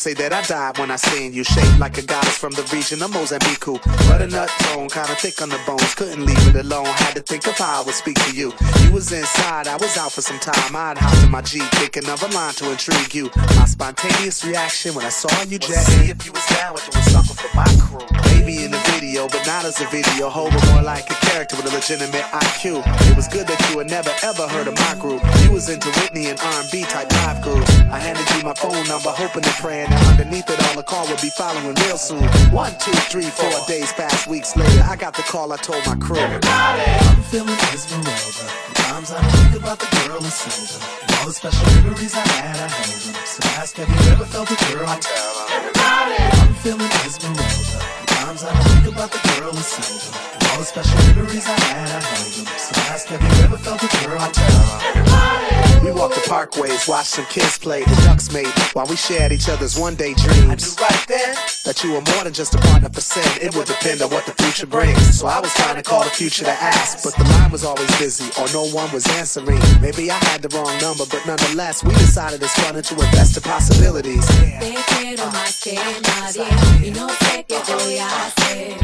say that I died when I seen you. Shaped like a goddess from the region of Mozambique. Butternut tone, kinda thick on the bones. Couldn't leave it alone, had to think of how I would speak to you. You was inside, I was out for some time. I'd hop in my Jeep, thinking of a line to intrigue you. My spontaneous reaction when I saw you, Jack. See if you was down with doing something for my crew. Baby in the video, but not as a video. Hold more like a character with a a legitimate IQ. It was good that you had never ever heard of my group. You was into Whitney and R&B type live grooves. I handed you my phone number, hoping and praying that underneath it all the call would be following real soon. One, two, three, four days past, weeks later, I got the call. I told my crew. Everybody, I'm feeling Esmeralda. Times I think about the girl in Selden. All the special memories I had, I held them. So ask, have you ever felt a girl? I tell them. Everybody, I'm feeling Esmeralda. Times I think about the girl in Selden. All the special memories I had, I held them. So ask, have you ever felt a girl? I tell. Everybody. We walked the parkways, watched some kids play, the ducks made, while we shared each other's one day dreams. I knew right then that you were more than just a partner for sin. It would depend on what the future brings. So I was trying to call the future to ask, but the line was always busy or no one was answering. Maybe I had the wrong number, but nonetheless, we decided it's fun to invest in possibilities. Te quiero más que nadie y no sé qué voy a hacer.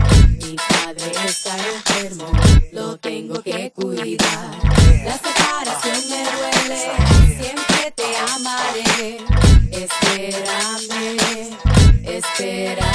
Mi padre está enfermo, lo tengo que cuidar. La separación me duele, espera.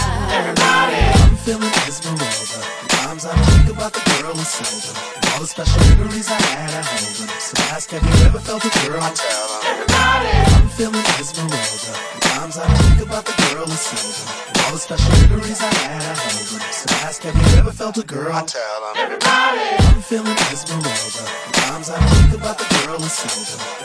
I'm feeling Esmeralda. Times I think about the girl in Selden. All the special memories I had, I held them. So ask, have you ever felt a girl? I tell them. Everybody, I'm feeling Esmeralda. Times I think about the girl in Selden. All the special memories I had, I held them. So ask, have you ever felt a girl? I tell. Everybody, I'm feeling Esmeralda. Times I think about the girl in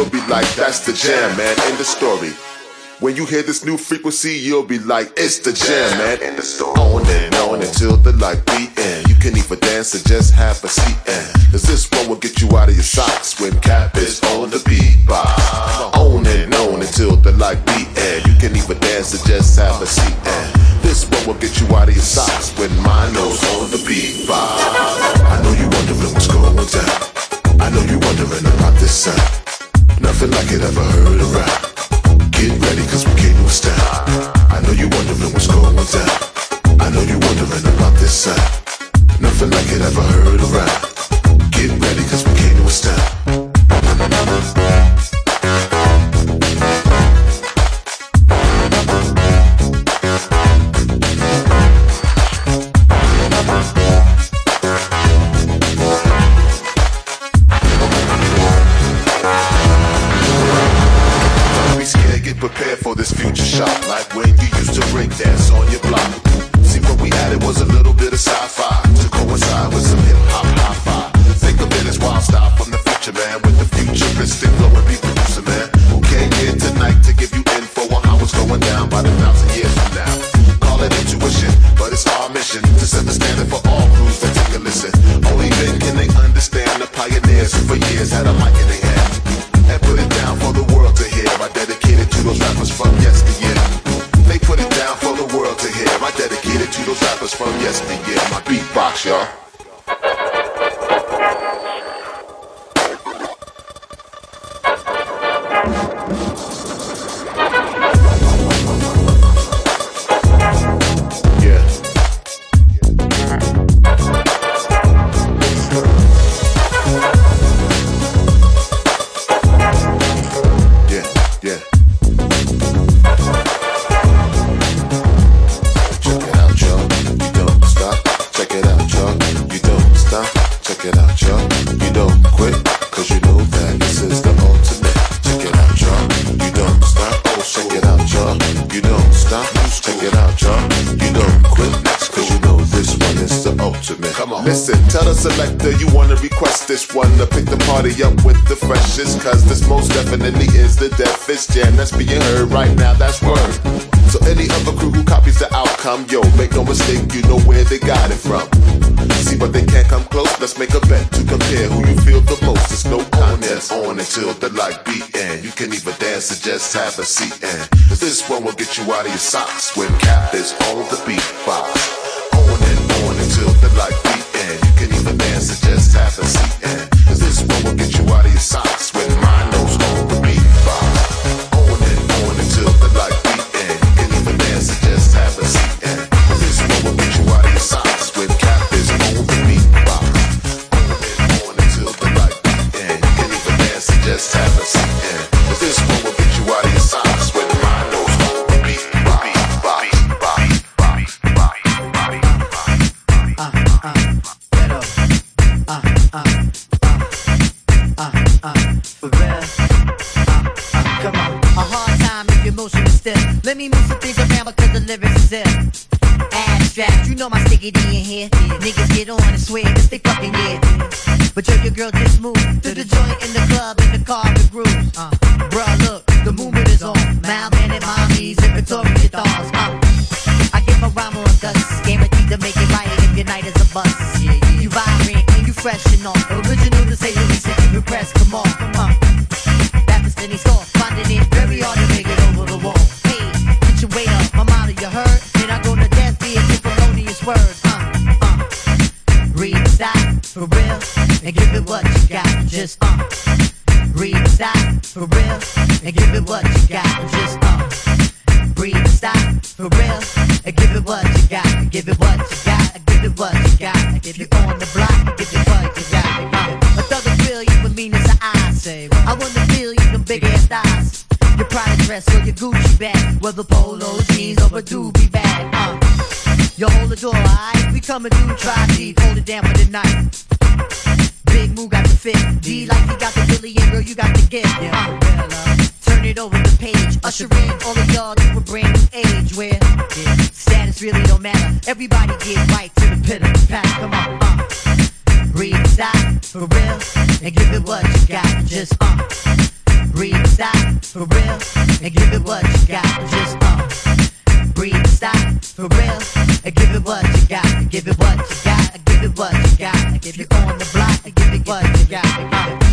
you'll be like, that's the jam, man. End the story. When you hear this new frequency, you'll be like, it's the jam, man. In the store. On and on until the light be in. You can even dance or just have a seat in. Cause this one will get you out of your socks when Cap is on the beat box. On and on until the light be in. You can even dance or just have a seat in. This one will get you out of your socks when mine knows on the beat box. I know you wondering what's going down. I know you wondering about this sound. Nothing like it ever heard around. Get ready, cause we came to stand. I know you wondering what's going down. I know you wondering about this sound. Nothing like it ever heard around. Get ready, cause we came to stand. Listen, tell the selector you wanna request this one to pick the party up with the freshest. Cause this most definitely is the deafest jam that's being heard right now. That's word. So any other crew who copies the outcome, yo, make no mistake, you know where they got it from. See, but they can't come close. Let's make a bet to compare who you feel the most. It's no contest. On until the light beat and you can even dance or just have a seat and this one will get you out of your socks when Cap is on the beat diggity in here. Niggas get on and swear they fucking yeah. But yo, your girl just moved to the joint in the club in the car the grooves. Uh, bruh, look, the movement is on. Mal and mommies and Victoria dolls. Uh, I give a rhyme or a guaranteed to make it right if your night is a bust. You vibrant and you fresh and all, original to say the least. If you press, come on, come on. Rappers in these stores, finding it very hard to make it over the wall. Hey, get your weight up, my model, you heard. Just uh, breathe, stop for real, and give it what you got. Just uh, breathe, stop for real, and give it what you got. Give it what you got. Give it what you got. If you're on the block, give it what you got. Uh, a thug feel you with mean as I say. I wanna feel you them big ass thighs. Your Prada dress or your Gucci bag, whether polo jeans or a doobie bag. Uh, you hold the door, alright? We coming through, try deep, hold it down for the night. Big Moo got the fit. D like he got the Billy and girl, you got the gift. Yeah, uh, turn it over the page. Usher in all of y'all to a brand new age where yeah, status really don't matter. Everybody get right to the pit of the pack. Come on, uh. Breathe, stop, for real, and give it what you got. Just uh. Breathe, stop, for real, and give it what you got. Just uh. Breathe, stop, for real, and give it what you got. Give it what you got. Give it what you got. If you're on the block, give it what you got. Uh.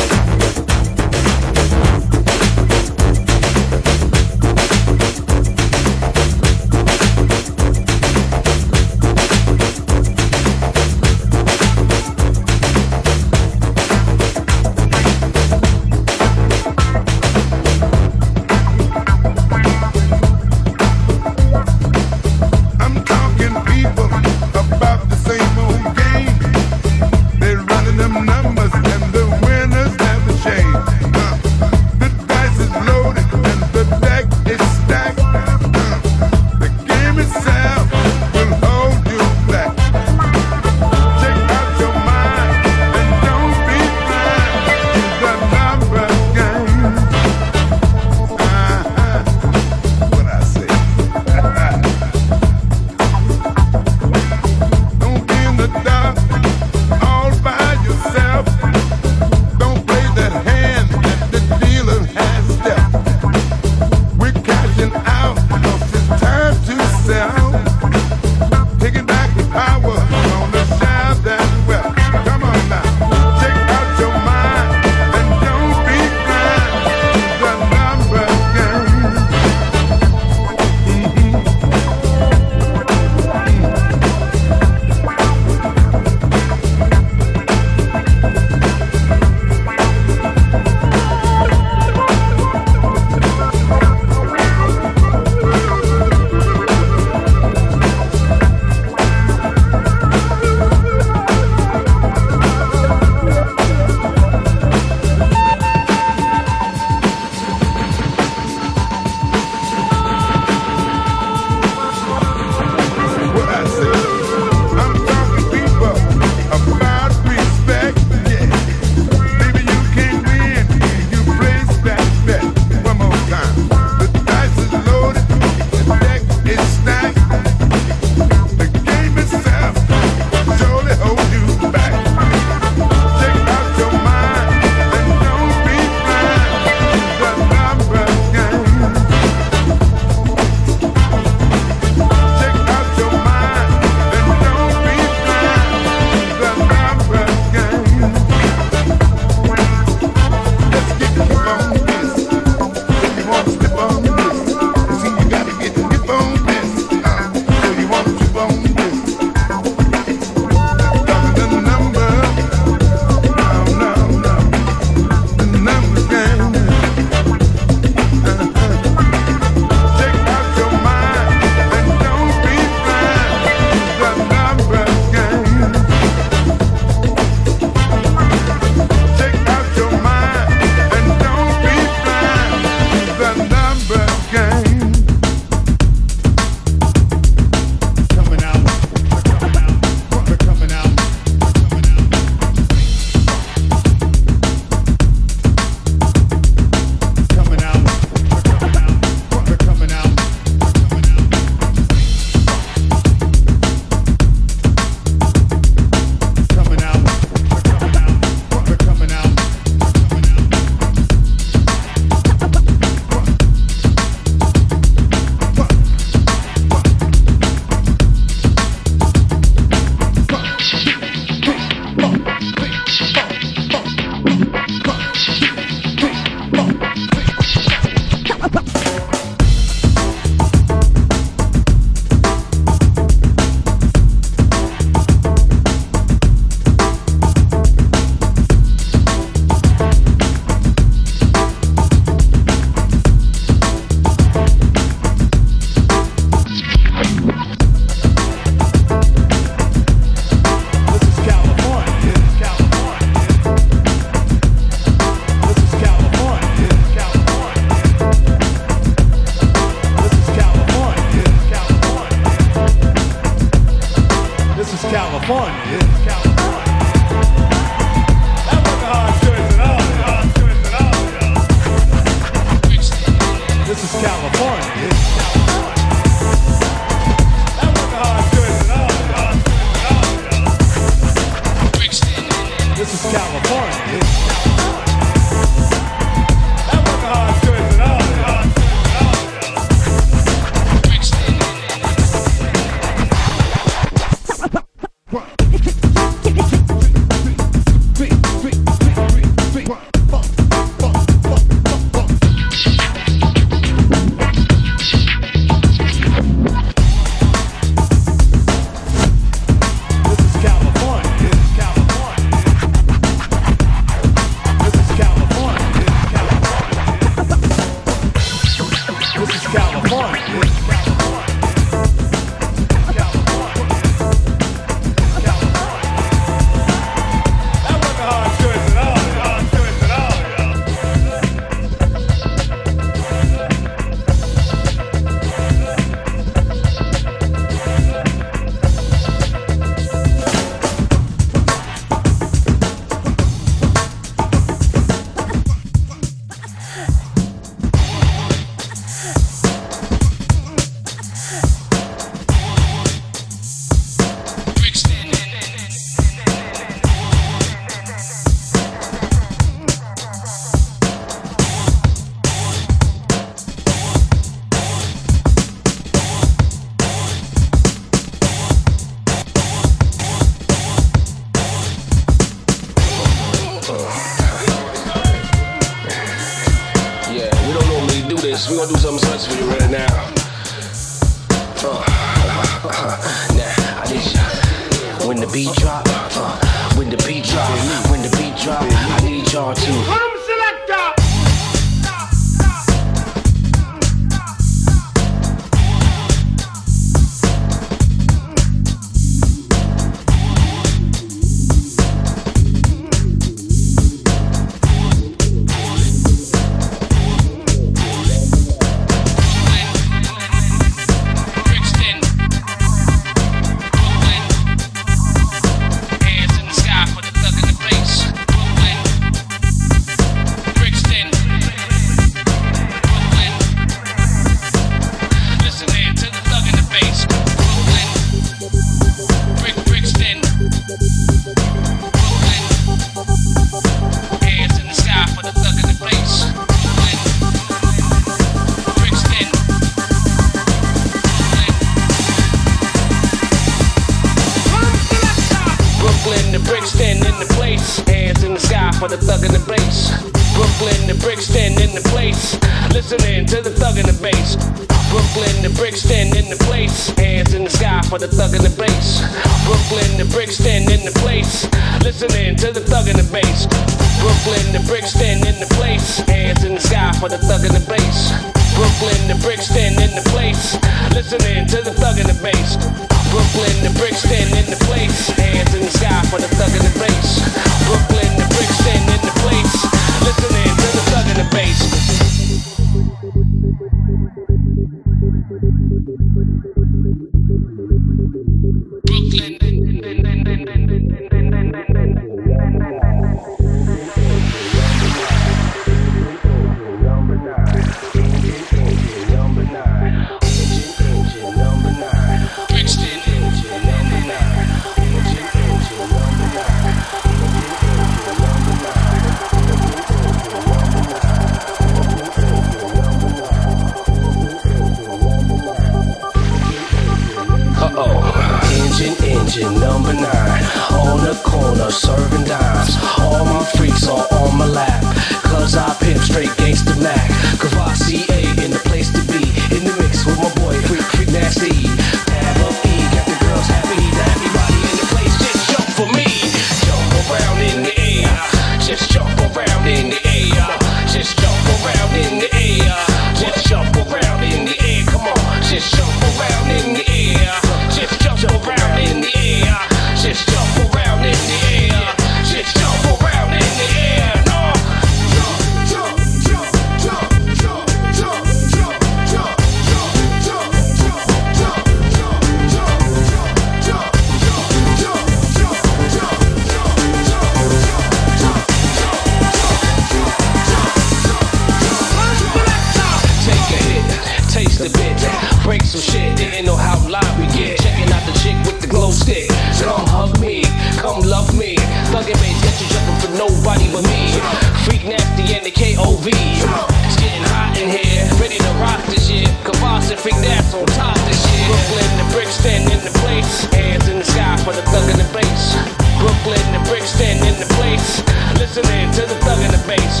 Hands in the sky for the thug in the bass. Brooklyn and Brixton in the place. Listening to the thug in the bass.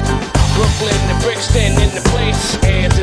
Brooklyn and Brixton in the place. Hands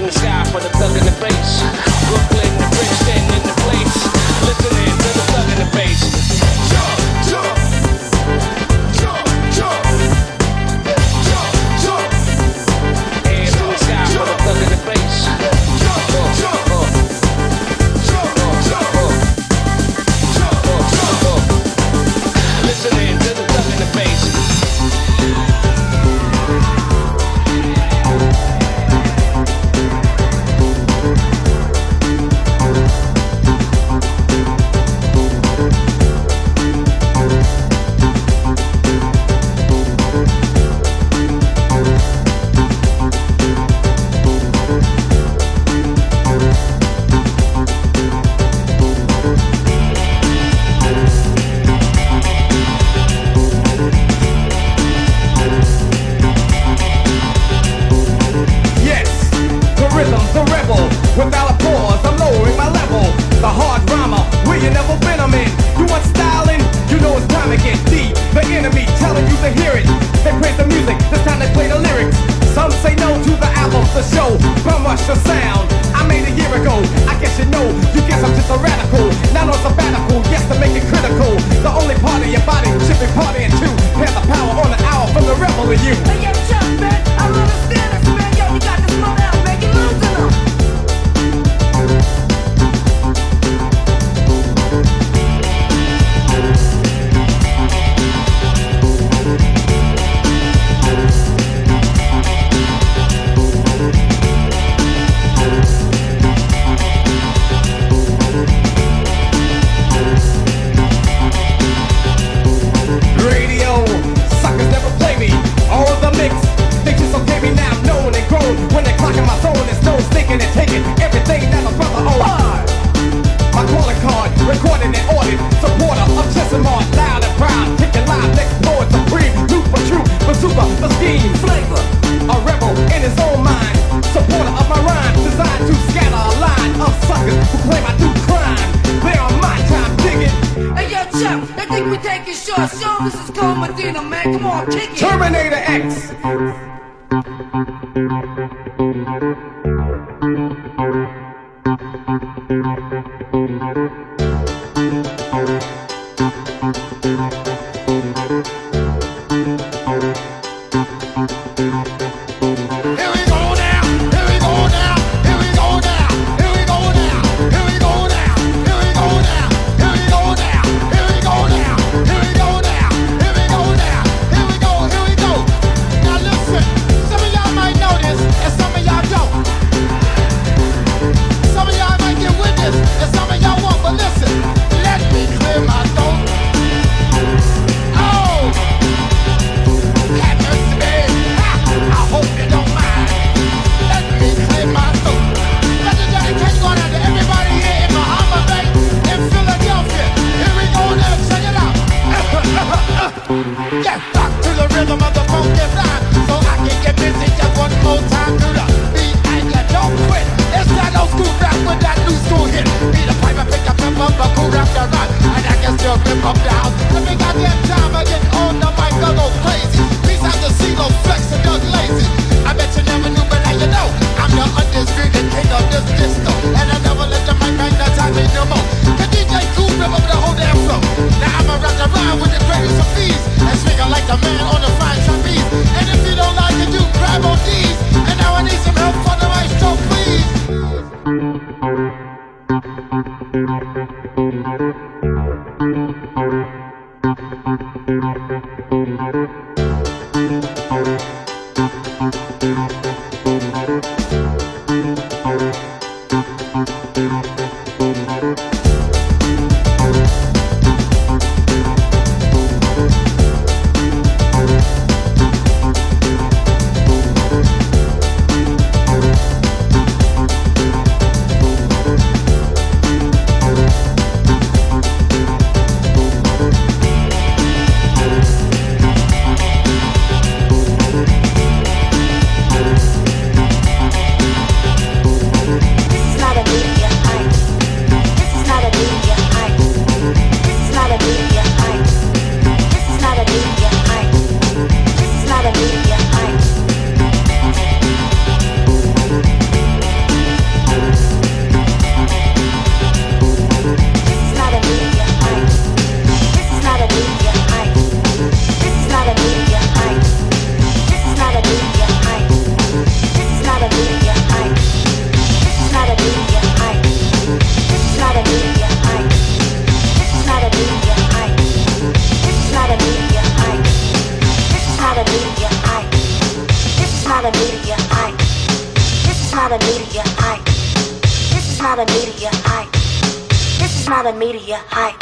media hype.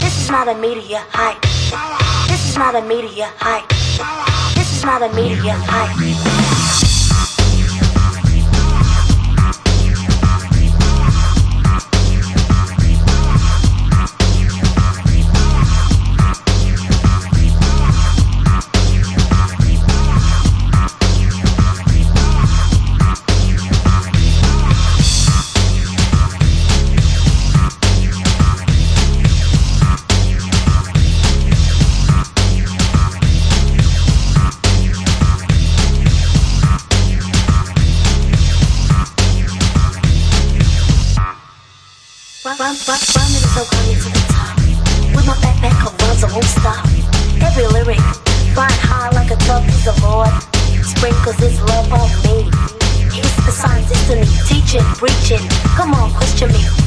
This is not a media hype. This is not a media hype. This is not a media hype. cause it's love on me. It's the science, it's teaching, preaching. Come on, question me.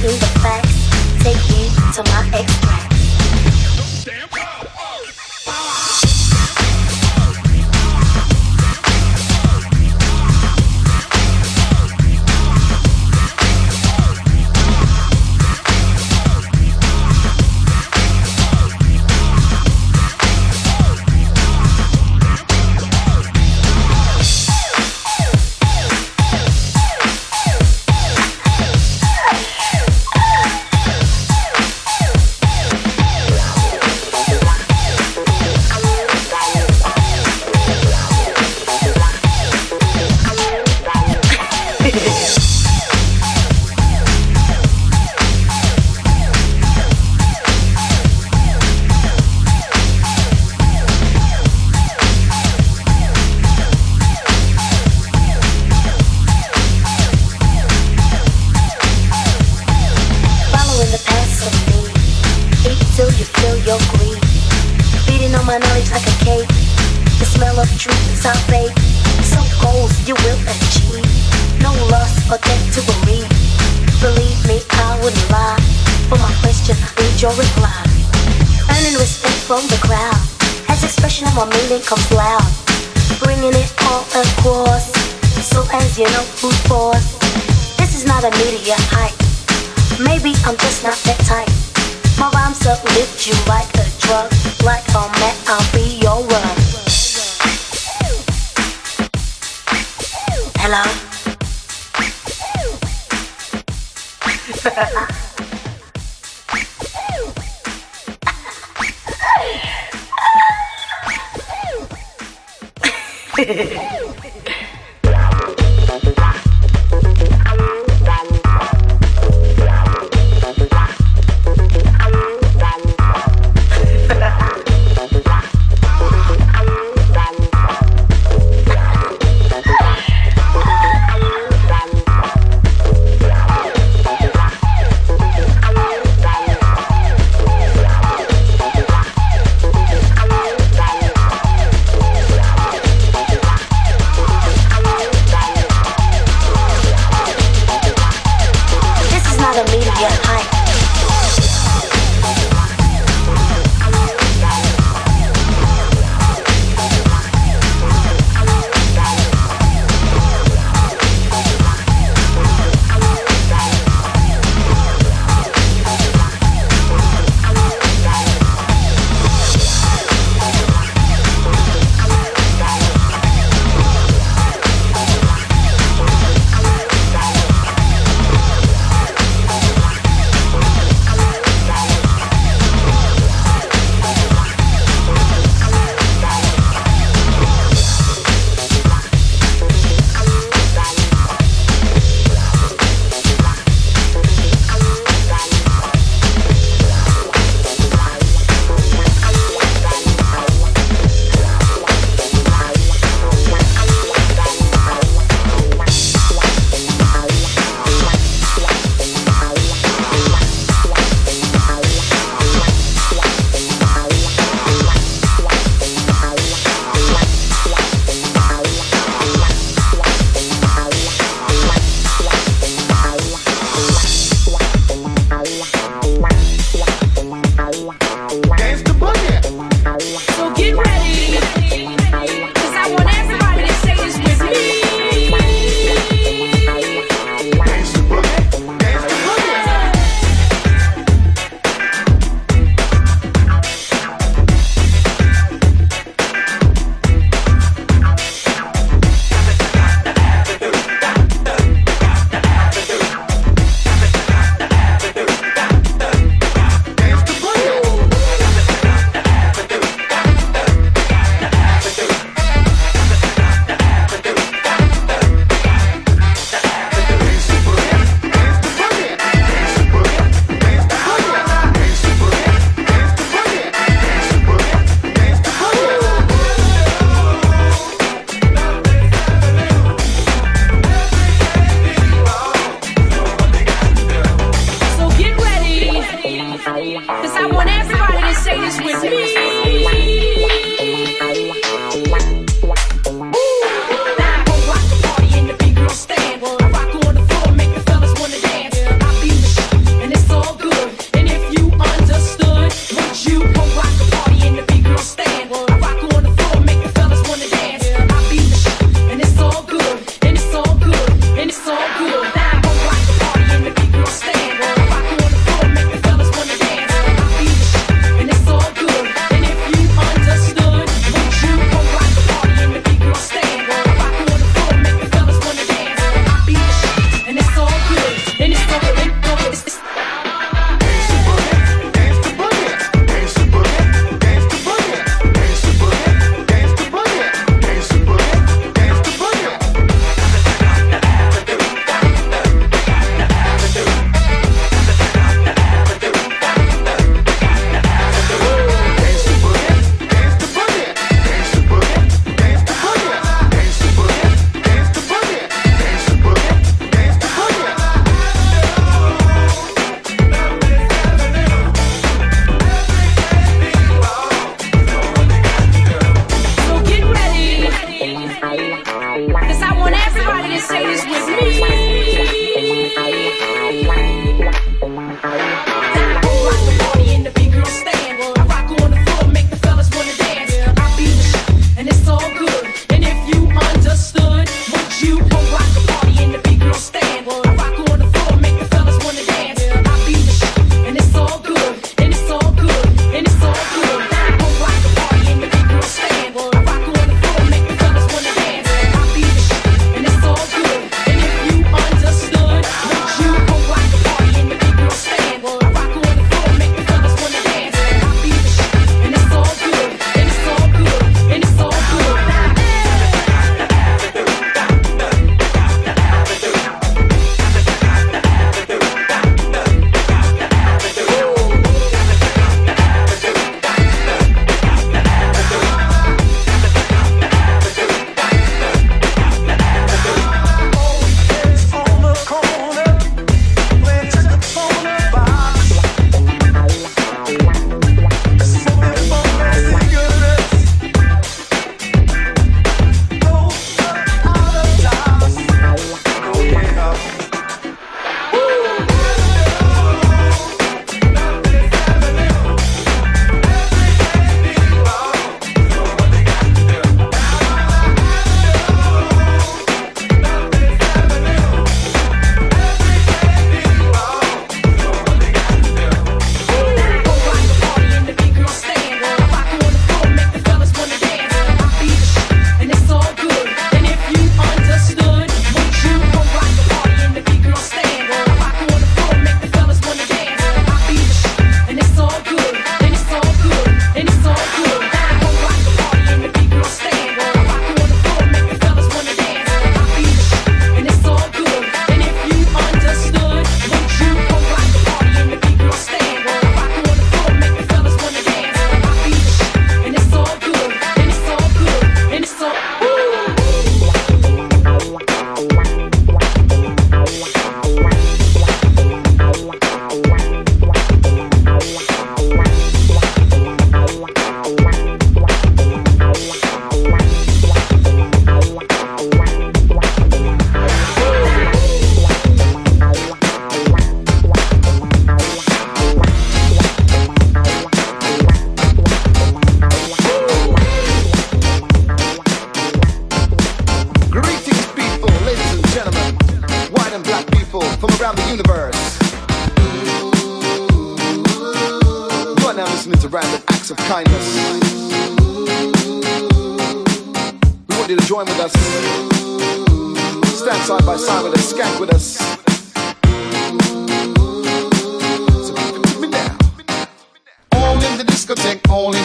do. Hehehehe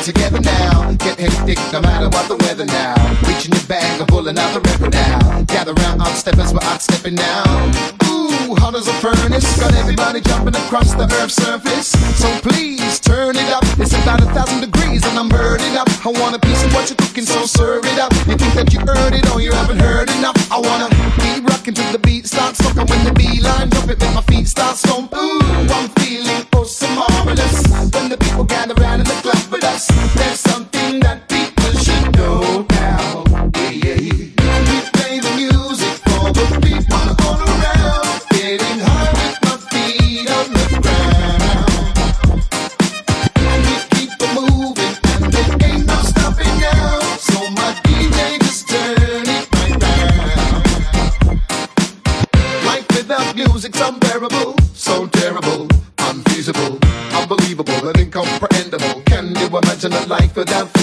together now. Get hectic no matter what the weather now. Reaching the bag and pulling out the river now. Gather round, I'm steppers where I'm stepping now. Ooh, hot as a furnace. Got everybody jumping across the earth's surface. So please turn it up. It's about a thousand degrees and I'm burning up. I want a piece of what you're cooking, so serve it up. You think that you heard it or you haven't heard enough? I wanna be rocking till the beat starts. Soaking when the beeline jump it, make my feet start stomping. Ooh, I'm imagine